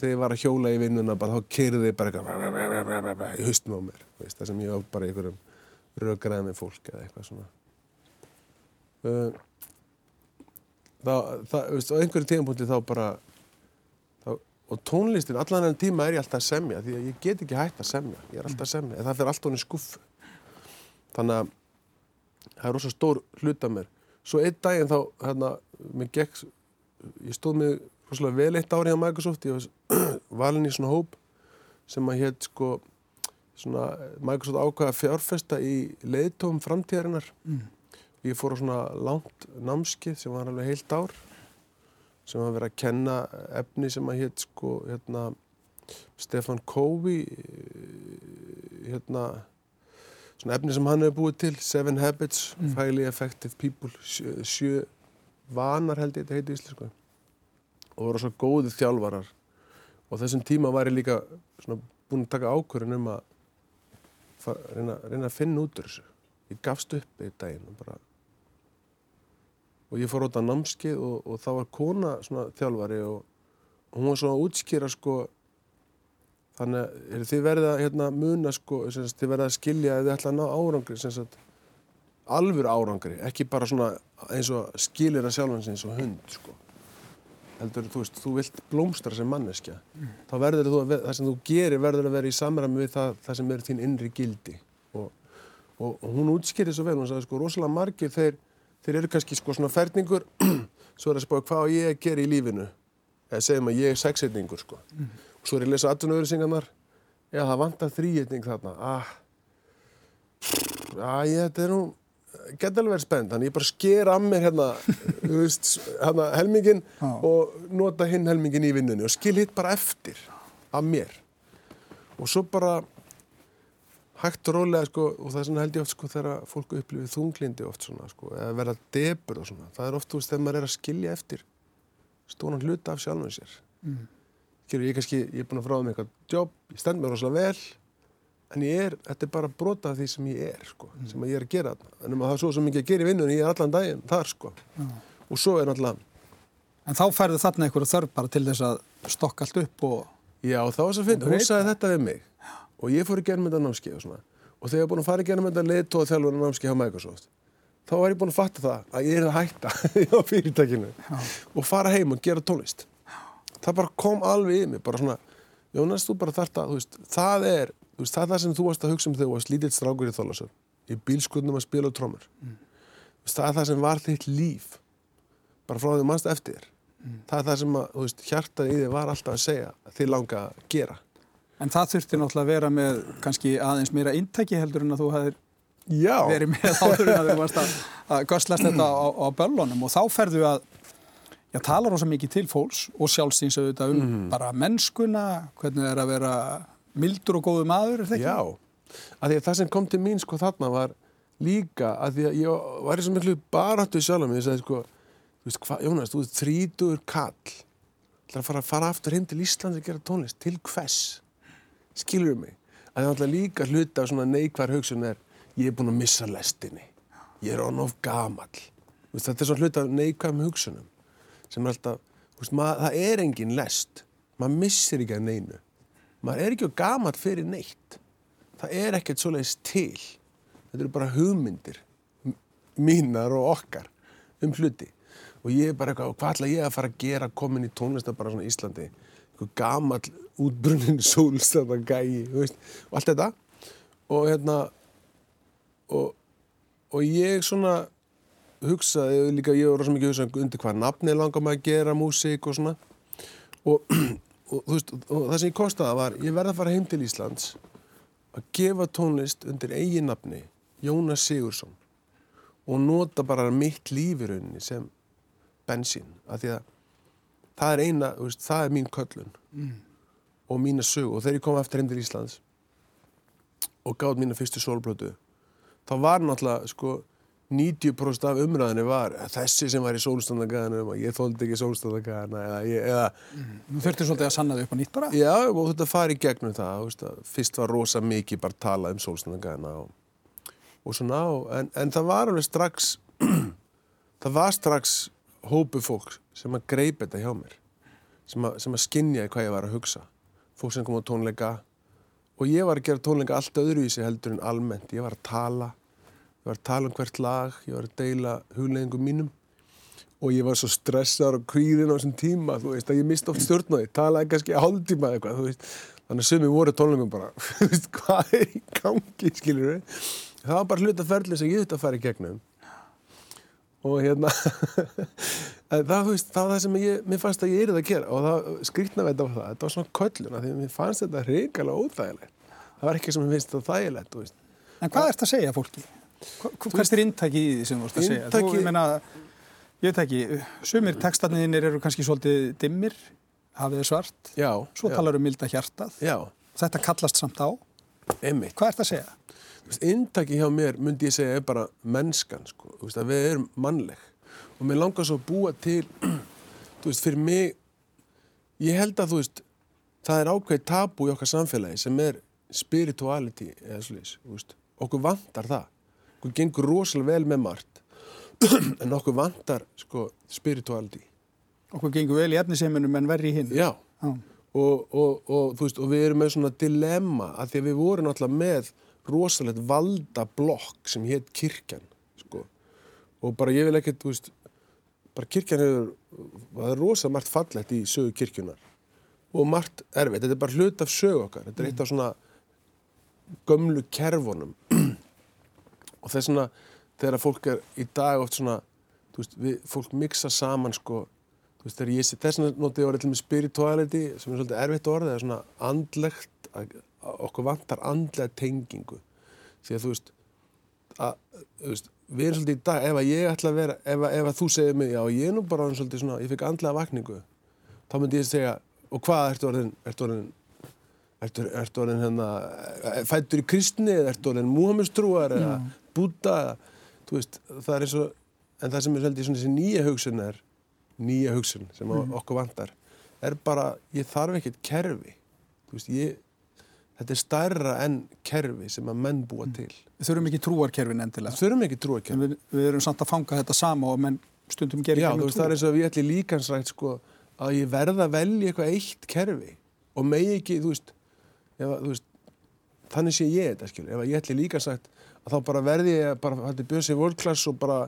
þegar ég var að hjóla í vinnuna bara þá kerði ég bara eitthvað í höstum á mér veist, það sem ég var bara í einhverjum röggræði með fólk eða eitthvað svona. Uh, það, það, veist, á einhverju tímapunkti þá bara þá, og tónlistin, allan enn tíma er ég alltaf að semja því að ég get ekki hægt að semja ég er alltaf að semja, en það fyrir alltaf henni skuffu þannig að það er rosa stór hlut af mér svo einn daginn þá, hérna, gekk ég stóð mig rosalega vel eitt árið á Microsoft ég var valin í svona hóp sem að hétt sko svona Microsoft ákvaða fjárfesta í leiðtóum framtíðarinnar mm. ég fór á svona langt námskið sem var alveg heilt ár sem var verið að kenna efni sem að hétt sko hérna Stefan Covey hérna svona efni sem hann hefur búið til Seven Habits, mm. Highly Effective People sjö, sjö vanar held ég þetta heiti í Ísli og voru svo góði þjálfarar. Og þessum tíma var ég líka búin að taka ákvörðin um að reyna, reyna að finna út úr þessu. Ég gafst upp eitt daginn og, bara, og ég fór á námskið og, og það var kona þjálfari og, og hún var svona að útskýra sko þannig að þið verða hérna muna sko sagt, þið verða að skilja eða þið ætla að ná árangri sagt, alvur árangri ekki bara svona eins og skilir að sjálfans eins og hund sko heldur þú veist, þú vilt blómstra sem manneskja mm. þá verður þú að, það sem þú gerir verður að vera í samræmi við það, það sem er þín innri gildi og, og, og hún útskýrði svo vel, hún sagði sko rosalega margir þeir, þeir eru kannski sko svona ferningur svo er það spáð hvað ég að gera í lífinu eða segjum að ég er sexetningur sko mm. Svo er ég að lesa 18 öðru singanar já það vantar þrýetning þarna. Ah, ah ég, þetta er nú geta alveg verið spennt, þannig ég bara sker að mér hérna, þú veist, hérna helmingin Já. og nota hinn helmingin í vinnunni og skil hitt bara eftir af mér. Og svo bara hægt og rólega sko og það er svona held ég oft sko þegar fólku upplifið þunglindi oft svona sko eða verða debur og svona, það er oft þú veist þegar maður er að skilja eftir stónan hluta af sjálfum sér. Mm. Kjörur, ég, kannski, ég er búin að fráða mig eitthvað jobb, ég stend mér rosalega vel en ég er, þetta er bara brota af því sem ég er sko, mm. sem ég er að gera en um það er svo sem ekki að gera í vinnunni, ég er allan daginn þar sko. Mm. og svo er náttúrulega En þá færðu þarna einhverju þörf bara til þess að stokka allt upp og... Já, þá var það að finna, hún sagði þetta við mig. Og ég fór í gerðum þetta námskeið og svona. Og þegar ég búin að fara í gerðum þetta leiðtóð þjálfur námskeið hjá Microsoft þá var ég búin að fatta það að ég er að hætta á fyrirtækinu og fara heim og gera tónlist það bara kom alveg í mig bara svona, Jónas, þú bara þarft að þú veist, það er, þú veist, það er það sem þú varst að hugsa um þegar þú varst lítill strákur í Þólasöf í bílskutnum að spila á trómur Þú veist, það er það sem var þitt líf bara frá því mannst eftir þér. Það er það sem að, þú veist, hjartað í þig var alltaf að segja að þið langa að gera. En það þurfti náttúrulega að vera með kannski aðeins meira inntæki heldur en að þú hefðir Já, verið með áður en að þú varst að, að göslast þetta á, á böllunum. Og þá ferðu að já, tala rosa mikið til fólks og sjálfsins auðvitað um bara mennskuna, hvernig það er að vera mildur og góðu maður, er það ekki? já. Að því að það sem kom til mín sko þarna var líka að því að ég var í svo miklu baráttu sjálf ég sagði sko þú veist hvað, Jónas, þú ert þrítur kall ætlar að fara, fara aftur heim til Íslands að gera tónlist, til hvers? Skilur mig, að það er líka hluta af svona neikvar hugsun er ég er búin að missa lestinni. Ég er on of veist, þetta er svona hluta af neikvæm hugsunum sem er alltaf, veist, mað, það er engin lest. Maður missir ekki að neinu. Maður er ekki of gamall fyrir neitt. Það er ekkert svoleiðis til. Þetta eru bara hugmyndir mínar og okkar um hluti. Og ég er bara eitthvað, hvað ætla ég að fara að gera komin í tónlistar bara svona í Íslandi? Eitthvað gamall útbrunnin veist, og allt þetta. Og hérna og, og ég svona hugsaði líka, ég var rosa mikið að hugsa undir hvað nafni langar maður að gera músík og svona og, og, veist, og það sem ég kostaði var ég verði að fara heim til Íslands að gefa tónlist undir eigin nafni Jónas Sigursson og nota bara mitt líf í rauninni sem bensín af því að það er eina, veist, það er mín köllun mm. og mína sög og þegar ég kom eftir heim til Íslands og gátt mína fyrstu sólblötu þá var náttúrulega sko 90% af umræðinni var þessi sem var í sólstandagaðanum og ég þóldi ekki ég- eða Þú þurfti svolítið að sanna þau upp á nýtt bara. Já, og þetta fari í gegnum það, veist, að fyrst var rosa mikið bara talað um sólstandagæðina og, og svona, og, en, en það var alveg strax, það var strax hópu fólk sem að greip þetta hjá mér, sem að, sem að skinjaði hvað ég var að hugsa, fólk sem kom á tónleika og ég var að gera tónleika allt öðruvísi heldur en almennt, ég var að tala, ég var að tala um hvert lag, ég var að deila hugleggingum mínum og ég var svo stressaður og kvíðin á þessum tíma, þú veist, að ég misti oft stjórn á því, talaði kannski hálftíma eða eitthvað, þú veist, þannig að sumi voru tónleikum bara, þú veist, hvað er í gangi, skilur við, það var bara hluta ferli sem ég þurfti að fara í gegnum. Og hérna, það, þú veist, það var það sem ég, mér fannst að ég erið að gera og það skrýtna við þetta var það, þetta var svona kölluna því að mér fannst þetta hrikalega óþægilegt, það var ekki sem mér finnst þetta þægilegt, En hvað ert að segja fólki? Hvert er inntæki í því sem þú ert að segja? Þú, Inntaki- ég meina, ég veit ekki, sumir textarniðinir eru kannski svolítið dimmir, hafið þið svart, já, svo já, talar um milda hjartað. já, Þetta kallast samt á. einmitt. Hvað ert að segja? Þú Inntaki hjá mér myndi ég segja er bara mennskan, sko, þú veist, við erum mannleg og mér langar svo að búa til, þú veist, fyrir mig, ég held að, þú veist, það er ákveð tabu í okkar samfélagi sem er spirituality, eða slúðis, þú okkur vantar það, okkur gengur rosalega vel með margt, en okkur vantar, sko, spirituality. Okkur gengur vel í efniseiminum en verri hinn. Já, Já. og, og, og, þú veist, og við erum með svona dilemma að því að við vorum náttúrulega með rosalegt valda blokk sem hétt kirkjan sko. og bara ég vil ekkert þú veist, bara kirkjan hefur það er rosa margt fallegt í sögu kirkjunar og margt erfitt þetta er bara hlut af sögu okkar þetta er eitt af svona gömlu kerfunum og þess svona þegar fólk er í dag oft svona veist, við, fólk mixa saman sko veist, ég þess að notið orðið til með spirituality sem er svolítið erfitt orðið, það er svona andlegt, að, okkur vantar andlega tengingu. Því að þú veist, að, þú veist við erum svolítið í dag, ef að ég ætla að vera ef, að- ef að þú segir mig, já ég er nú bara svolítið svona, ég fikk andlega vakningu þá myndi ég segja, og hvað ertu orðin ertu orðin ertu, ertu orðin hérna, fættur í kristni eða ertu orðin múhamistrúar eða búta, þú veist það er eins og, en það sem er svolítið svona þessi nýja hugsun er nýja hugsun sem mm. okkur vantar er bara, ég þarf ekkert kerfi. Þú veist, ég þetta er stærra en kerfi sem að menn búa til. Við þurfum ekki trúarkerfin endilega. þurfum ekki En trúarkerfi við, við erum samt að fanga þetta sama og menn stundum gerir Já, þú veist, það er eins og að ég ætli líkansrækt sko að ég verða að velja eitthvað eitt kerfi og megi ekki, þú veist, ef, að, veist þannig sé ég þetta, skilur, ef að ég ætli líkansrækt að þá bara verði ég að bara hætti bjöð sér world class og bara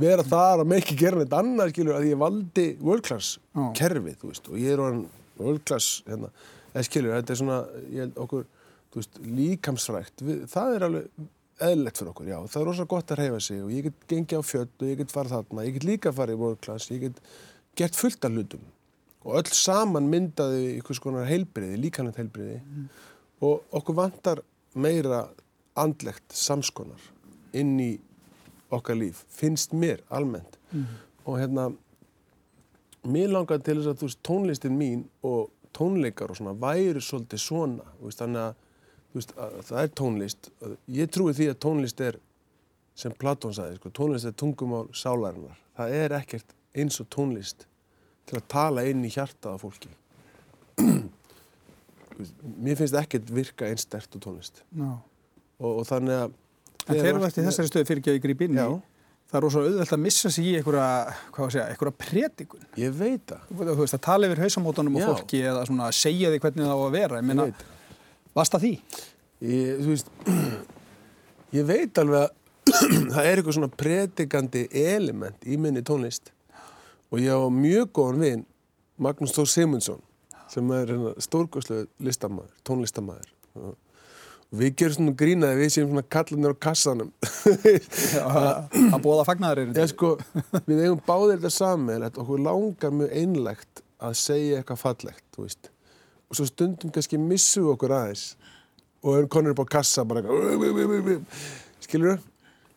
vera þar og með ekki gera neitt annað, skilur, að ég valdi world class Já. kerfið, veist, og ég er orðin world class, hérna, eða skilur, þetta er svona, ég okkur, veist, líkamsrækt, við, það er alveg eðlilegt fyrir okkur, já, það er rosalega gott að reyfa sig og ég get gengið á fjöld og ég get farið þarna, ég get líka farið í world class, ég get gert fullt af hlutum og öll saman myndaði einhvers konar heilbriði, líkanlega heilbriði og okkur vantar meira andlegt samskonar inn í okkar líf, finnst mér almennt. Og hérna mér langar til þess að þú veist tónlistin mín og tónleikar og svona væri svolítið svona, veist, þannig að veist, að, það er tónlist. Ég trúi því að tónlist er sem Platón sagði, sko, tónlist er tungumál sálarinnar, það er ekkert eins og tónlist til að tala inn í hjartað af fólki mér finnst ekkert virka einn stert og tónlist Já. og, og þannig að En þeir eru eftir þessari stöðu fyrir ekki að ég gríp inn í. Það er rosa auðvelt að missa sig í einhverja, predikun. ég veit það, Þú veist, að tala yfir hausamótanum og fólki eða svona segja því hvernig það á að vera. Ég meina, það. varst það því? Ég, þú veist, ég veit alveg að það er eitthvað svona predikandi element í minni tónlist og ég á mjög góðan vin Magnús Þór Simundsson sem er stórgóðslega listamæður, tónlistamæður og við gerum svona grínaði við séum svona kallanir á kassanum. Að bóða fagnaðarinn. ég sko, við eigum báðir þetta sammeðilegt og okkur langar mjög einlegt að segja eitthvað fallegt, þú og svo stundum kannski missum við okkur aðeins og erum konur upp á kassa bara eitthvað skilur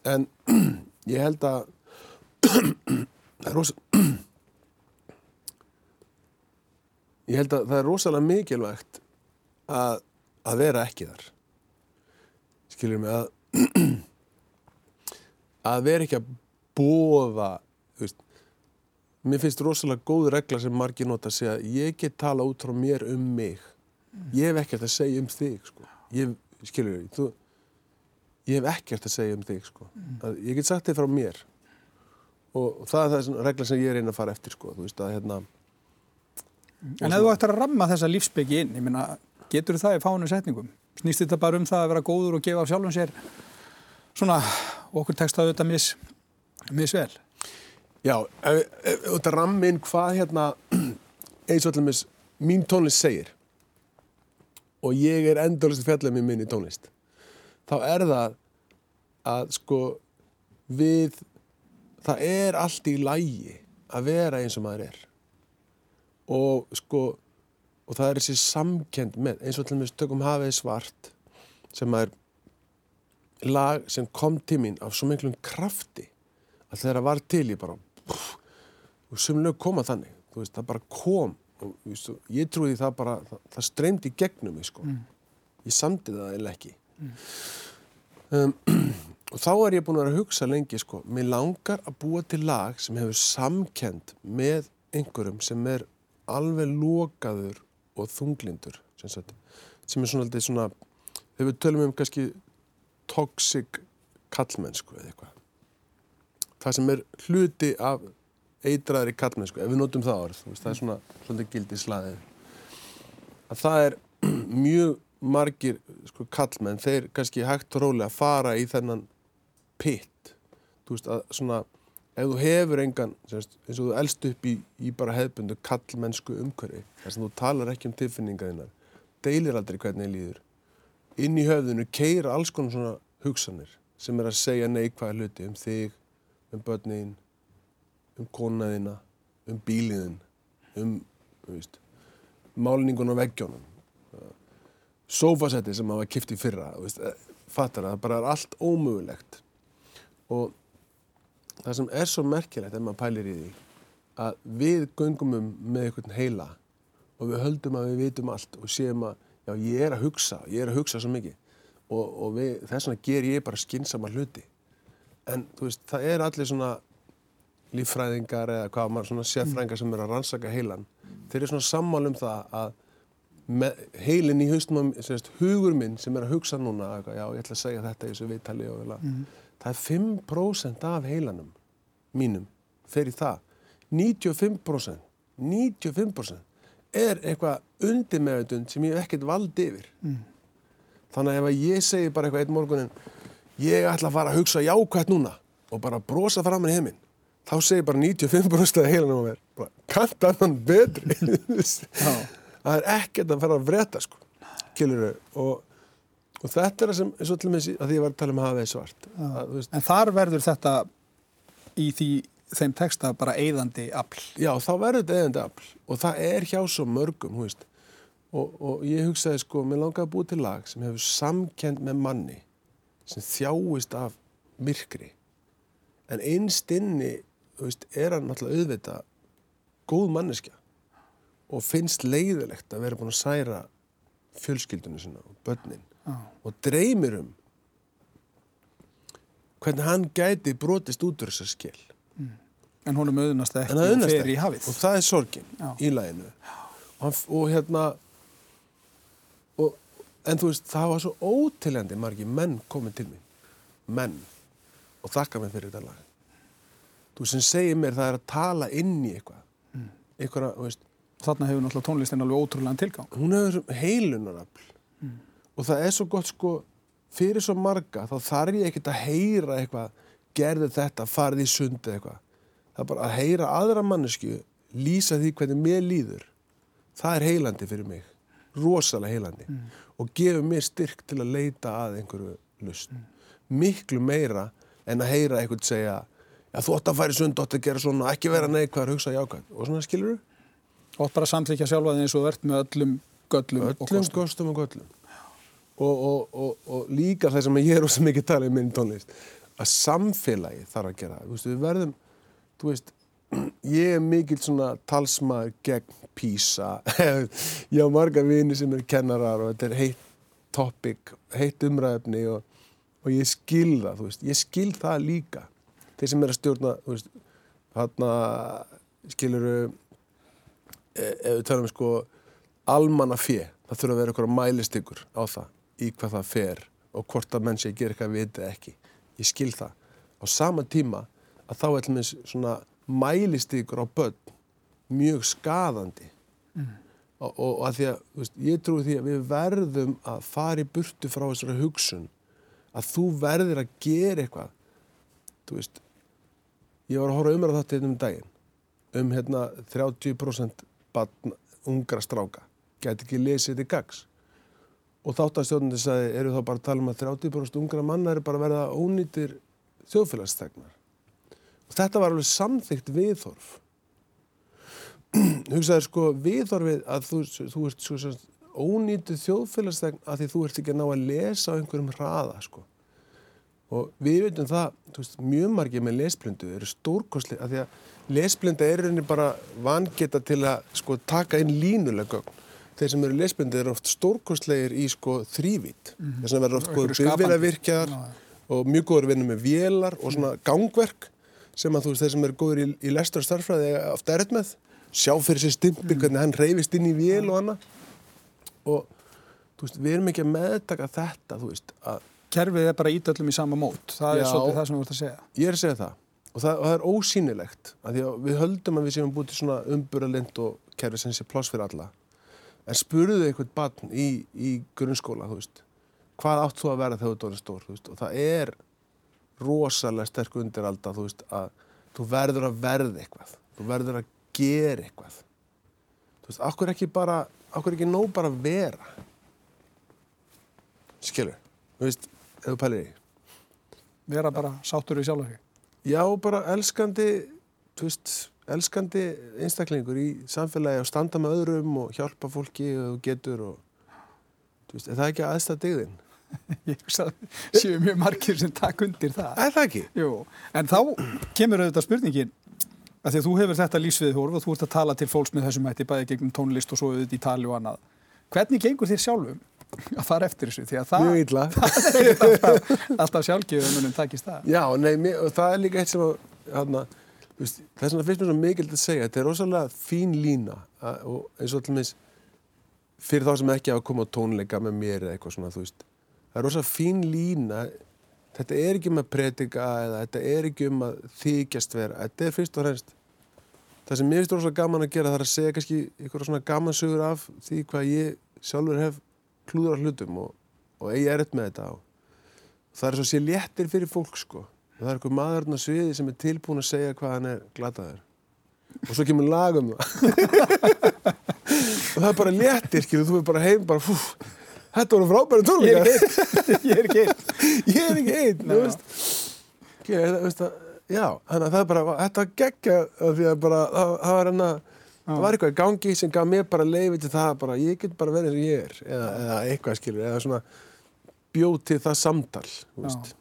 en ég held að það er rosa ég held að það er rosalega mikilvægt að, að vera ekki þar skilur mig að að vera ekki að bóða mér finnst rosalega góð regla sem margir nota að segja ég get tala út frá mér um mig ég hef ekkert að segja um þig sko. ég, skilur þú ég hef ekkert að segja um þig sko. ég get sagt þig frá mér og, og það er það regla sem ég reyna að fara eftir sko. þú veist að hérna En ef þú ættir að ramma þessa lífsbyggi inn, ég meina, getur það í fáinu setningum? Snýst þetta bara um það að vera góður og gefa af sjálfum sér svona, okkur tekst það auðvitað mis, misvel? Já, ef, ef, ef þetta rammin hvað hérna eins og allir mín tónlist segir og ég er endurlega fjallað með minni tónlist þá er það að sko við það er allt í lægi að vera eins og maður er og sko og það er þessi samkend með eins og allir tökum hafið svart sem er lag sem kom til mín af svo miklum krafti að þegar það var til ég bara pff, og sem lög koma þannig þú veist, það bara kom. Og veist, og ég trúi því það bara, það, það streymdi gegnum mig sko. Ég samdi það eða ekki. Um, og þá er ég búin að vera að hugsa lengi sko, mér langar að búa til lag sem hefur samkend með einhverjum sem er alveg lokaður og þunglindur sem, sagt, sem er svona, aldrei svona þegar við tölum um kannski toxic kallmennsku eða eitthvað. Það sem er hluti af eitraðri kallmennsku, ef við notum það orð veist, það er svona, svona gildi slaðið að það er mjög margir sko, kallmenn þeir kannski hægt og rólega fara í þennan pitt þú veist að svona ef þú hefur engan, semst, eins og þú elst upp í, í bara hefbundu kallmennsku umhverfi þess að þú talar ekki um tilfinninga þínar deilir aldrei hvernig þið líður. Inn í höfðinu keira alls konar svona hugsanir sem er að segja neikvæða hluti um þig, um börnin um konaðina um bíliðin um, þú veist málningun á veggjónum sofasetti sem hafa kipt í fyrra þú veist, eh, fattar það, það bara er allt ómögulegt. Og það sem er svo merkilegt ef maður pælir í því að við göngum um með einhvern heila og við höldum að við vitum allt og séum að já, ég er að hugsa, ég er að hugsa svo mikið. Og, og við, þess vegna ger ég bara skynsama hluti. En þú veist, það er allir svona líffræðingar eða hvað maður svona sérfræðingar sem er að rannsaka heilan. Þeir eru svona sammál um það að heilin í haustum hugur minn sem er að hugsa núna já, ég ætla að segja þetta í þessu viðtali og vilja, það er 5% af heilanum mínum fer í það. 95% 95% er eitthvað undir meðutund sem ég hef ekkert valdi yfir. Mm. þannig að ef að ég segi bara eitthvað einn morgunin ég ætla að fara að hugsa jákvæmt núna og bara brosa fram með heiminn þá segir bara 95% að heilanum á mér kanta annan betri. Það er ekkert að fara að vreta sko. Kiluru, og, og þetta er það sem eins og og með að því ég var að tala um hafa það svart. Að, En þar verður þetta í því, þeim texta bara eigðandi afl. Já, þá verður þetta eigðandi afl. Og það er hjá svo mörgum og, og ég hugsaði sko, mér langaði að búið til lag sem hefur samkend með manni sem þjáist af myrkri. En einstinni veist, er hann alltaf auðvita góð manneskja og finnst leiðilegt að vera búin að særa fjölskyldunum sinna og börnin. Og dreymir um hvernig hann gæti brotist út úr þessar skil mm. en hún er möðunast ekki og fer í hafið. Og það er sorgin Já. í læginu og, og hérna og, en þú veist það var svo ótiljandi margi menn komið til mér menn. Og þakka mér fyrir þetta lag. Þú sem segir mér það er að tala inn í eitthvað. Mm. eitthvað, þú veist. Þarna hefur náttúrulega tónlistin alveg ótrúlega tilgang. Hún hefur heilunarafl. Mm. Og það er svo gott sko fyrir svo marga þá þarf ég ekkert að heyra eitthvað gerði þetta, farði í sundi eitthvað það er bara að heyra aðra mannesku lýsa því hvernig mér líður það er heilandi fyrir mig rosalega heilandi mm. og gefur mér styrk til að leita að einhverju lust mm. miklu meira en að heyra eitthvað segja þú ótt að færi sund, ótt að gera svona, ekki vera neikvæður, hugsa jákvæð og svona skilur þú? Ótt bara samþykja sjálfa því eins og verðt með öllum göllum öllum og kostum. Og og, og, og, og líka það sem ég er ósað mikið talað í minn tónlist að samfélagi þarf að gera þú veist, við verðum, þú veist ég er mikill svona talsmaður gegn písa ég á marga vini sem er kennarar og þetta er heitt topic heitt umræðefni og ég skil það, þú veist, ég skil það líka. Þeir sem er að stjórna hann að skiluru e, ef við talum sko almanna fjö, það þurfa að vera eitthvað mælistyggur á það, í hvað það fer og hvort að menn sé að gera eitthvað við þetta ekki. Ég skil það, á sama tíma að þá er með svona mælistyggur á börn mjög skadandi mm. og, og, og að því að veist, ég trúi því að við verðum að fara í burtu frá þessari hugsun að þú verður að gera eitthvað. Þú veist ég var að horfa umræða þetta hérna um daginn um hérna 30% batn, ungra stráka. Geti ekki lesið þetta í gags og þáttastjóðandi sagði eru þá bara að tala um að 30% ungra manna eru bara að verða ónýtir þjóðfélagstegnar og þetta var alveg samþygt viðhorf. Hugsaður sko viðhorfið að þú, þú ert sko ónýtið þjóðfélagstegn að því þú ert ekki að ná að lesa á einhverjum hraða sko. Og við veitum það, veist, mjög margir með lesblindu eru stórkosli af því að lesblinda er rauninni bara vangeta til að sko, taka inn línulega gögn. Þeir sem eru lesblindi eru oft stórkostlegir í sko, þrývít. Mm -hmm. Þess vegna verður oft góður byrðvinnavirkjar og mjög góður vinna með vélar og svona gangverk sem að þú veist þeir sem eru góður í, í lestur og starfræði ofta erð með. Sjá fyrir sér stimpil mm. hvernig hann reyfist inn í vél og annað. Og þú veist við erum ekki að meðtaka þetta þú veist að kerfið er bara ídöllum í sama mót það Já, er svolítið það sem þú ert að segja ég er að segja það og það, og það er ósýnilegt að að við höldum að við séum búið til svona umburalind og kerfið sem sé pláss fyrir alla en spuruðu einhvern barn í, í grunnskóla hvað átt þú að vera þegar þú er stór veist, og það er rosalega sterk undir alltaf þú veist, að þú verður að verða eitthvað þú verður að gera eitthvað. Þú veist, okkur ekki bara okkur ekki nóg bara vera? Skilur, þú veist ef þú pælir í vera bara sáttur í sjálf já, bara elskandi þú veist, elskandi einstaklingur í samfélagi og standa með öðrum og hjálpa fólki og getur og veist, er það ekki aðstæða digðin? ég veist að séu mjög margir sem takk undir það. Er það ekki? Jú, en þá kemur auðvitað spurningin að því að þú hefur þetta lífsviðhórf og þú ert að tala til fólks með þessum hætti bæði gegnum tónlist og svo auðvitað í tali og annað. Hvernig gengur þér sjálfum að fara eftir þessu? Því að það, það er alltaf, en takist það. Já, nei, mér, það er líka eitt sem að hana, veist, það er svona fyrst mér svo mikild að segja þetta er rosalega fín lína að, og eins og allmis fyrir þá sem ekki hafa komið á tónleika með mér eða eitthvað svona, þú veist það er rosalega fín lína þetta er ekki um að predika eða þetta er ekki um að þykjast vera þetta er fyrst og fremst það sem mér finnst rosalega gaman að gera það er að segja kannski einhverja svona gamansögur af því hvað ég sjálfur hef klúður á hlutum og, og eigi erut með þetta og það er svo sé léttir fyrir fólk sko það er einhver maðurinn á sviði sem er tilbúin að segja hvað hann er glataður. Og svo kemur lag um það. Og það er bara léttir skilur, þú er bara heim bara fú, þetta voru frábæri tónleikar. Ég er ekki einn. ég er ekki einn. Þannig að það er bara þetta geggja af því að bara það, var hérna það var eitthvað í gangi sem gaf mér bara leiði til það bara ég get bara verið og ég er eða, eða eitthvað skilur, eða svona bjóð til það samtal þú veist.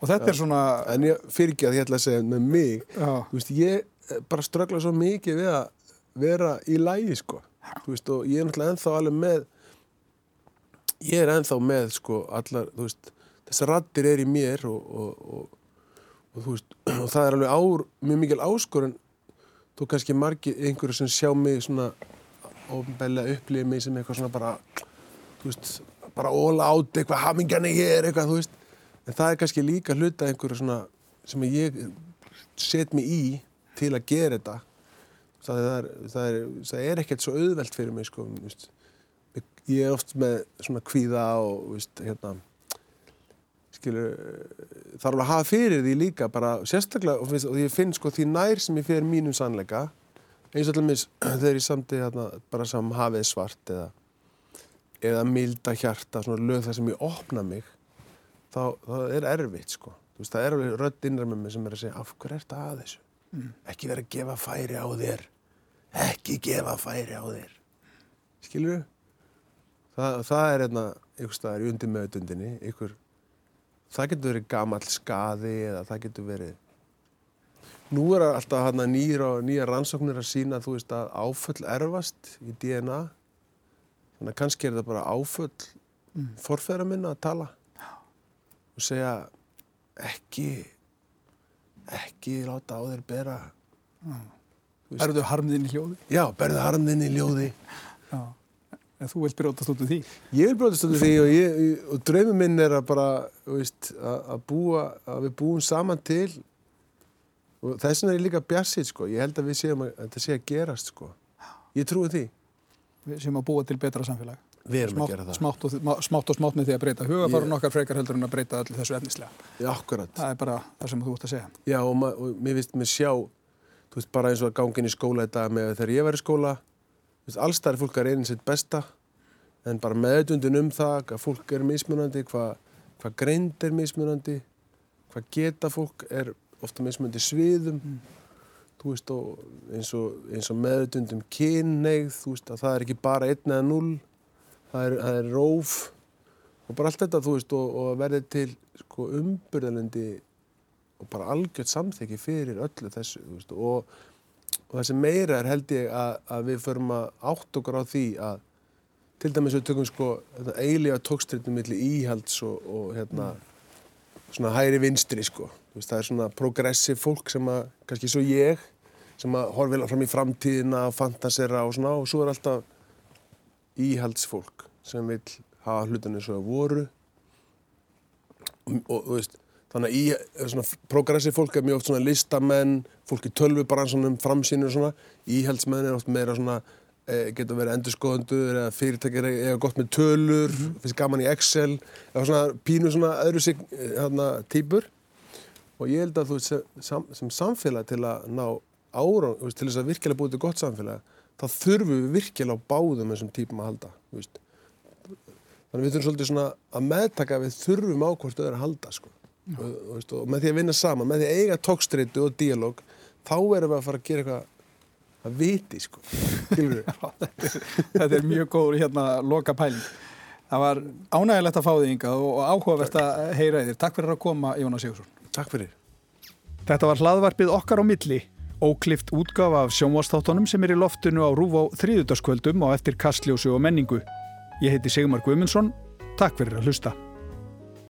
Og þetta er svona, en ég fyrir ekki að ég ætla að segja með mig þú veist, ég eh, bara ströggla svo mikið við að vera í lægi sko. Þú veist, og ég er náttúrulega ennþá alveg með ég er ennþá með sko allar, þú veist þessar rattir er í mér og, og, og, og þú veist, og það er alveg ár, mjög mikil áskorun. Þú kannski margir einhverju sem sjá mig svona ofnbælega upplýði mig sem eitthvað svona bara þú veist, bara óla átt eitthvað hamingjan er hér, eitthvað, þú veist en það er kannski líka hluta einhverju svona sem ég set mig í til að gera þetta. Það er, það er, það er ekkert svo auðvelt fyrir mig sko, ég er oft með svona kvíða og veist, hérna skilur þarf alveg að hafa fyrir því líka bara sérstaklega og, og ég finn sko því nær sem ég fyrir mínum sannleika eins og allir mis þegar ég samti hérna, bara sam hafið svart eða, eða milda hjarta svona lög þar sem ég opna mig þá, þá er erfitt sko. Þú veist, það er alveg rödd innra með mig sem er að segja af hverju er þetta að þessu? Ekki vera að gefa færi á þér. Ekki gefa færi á þér. Skilur það, það er hérna einhver staðar í undir meðutundinni einhver, það getur verið gamall skaði eða það getur verið nú er alltaf hérna nýja, rannsóknir að sína þú veist að áföll erfast í DNA þannig að kannski er það bara áföll mm. forfæra minna að tala og segja ekki ekki láta á þér bera veist. erðu harmðinn í hljóði? já, berðu harmðinn í ljóði Já. En þú vilt brjótast út úr því? ég vil brjótast út úr því og, ég, og draumi minn er að bara veist, að, að búa, að við búum saman til og þess vegna er ég líka bjassið sko, ég held að við séum að þetta sé að gerast sko ég trúi því Við séum að búa til betra samfélag. Við erum Smátt, að gera það. smátt, og, smátt og smátt með því að breyta hugafarun okkar frekar heldur en að breyta allir þessu efnislega. já, akkurat. Það er bara það sem þú ert að segja. Já, og, og mér finnst mér sjá, þú veist, bara eins og að gangin í skóla í dag með þegar ég var í skóla, allstæðar fólk er einin sitt besta, en bara meðdundin um það, hvað fólk er mismunandi, hvað, hvað greind er mismunandi, hvað geta fólk er ofta mismunandi sviðum, þú veist, og eins og, og meðdundum kynneigð, þú veist, að það er ekki bara einn eða null, það er, það er róf, og bara allt þetta, þú veist, og, og verði til, sko, umburðalendi og bara algjört samþekki fyrir öllu þessu veist, og, og það sem meira er held ég að, að við förum að átt okkur á því að til dæmis við tökum sko eiginlega tókstritum milli íhalds og, og hérna svona hæri vinstri sko. Veist, það er svona progressiv fólk sem að kannski svo ég sem að horfa fram í framtíðina og fantasera og svona og svo er alltaf íhaldsfólk sem vil hafa hlutinni svo að voru. Og, þú veist þannig að í, svona, progressiv fólk er mjög oft svona listamenn, fólk í tölvubransunum, framsýnir og svona, íhaldsmenn er oft meira svona, e, getur verið endurskoðendur eða fyrirtækir eða gott með tölur, finnst gaman í Excel eða svona pínu svona öðru sig hérna típur. Og ég held að þú veist sem, sem samfélag til að ná ára, til þess að virkilega búið til gott samfélag, þá þurfum við virkilega á báðum þessum típum að halda, þú veist. Þannig við þurfum svolítið svona að meðtaka við þurfum á hvort öðru að halda, sko. Og, og, veist, og með því að vinna saman, með því að eiga tókstreitu og díalóg, þá erum við að fara að gera eitthvað að viti, sko. Skilur við? Þetta er mjög góður hérna loka pæling. Það var ánægilegt að fá þig yngað og áhugavert að heyra þér. Takk fyrir að koma, Jónas Sigursson. Takk fyrir. Þetta var hlaðvarpið okkar á milli, óklift útgafa af sjónvastáttunum sem er í loftinu á Rúf á þriðutaskvöldum og eftir kastljósu og menningu. Ég heiti Sigmar Guimundsson, takk fyrir að hlusta.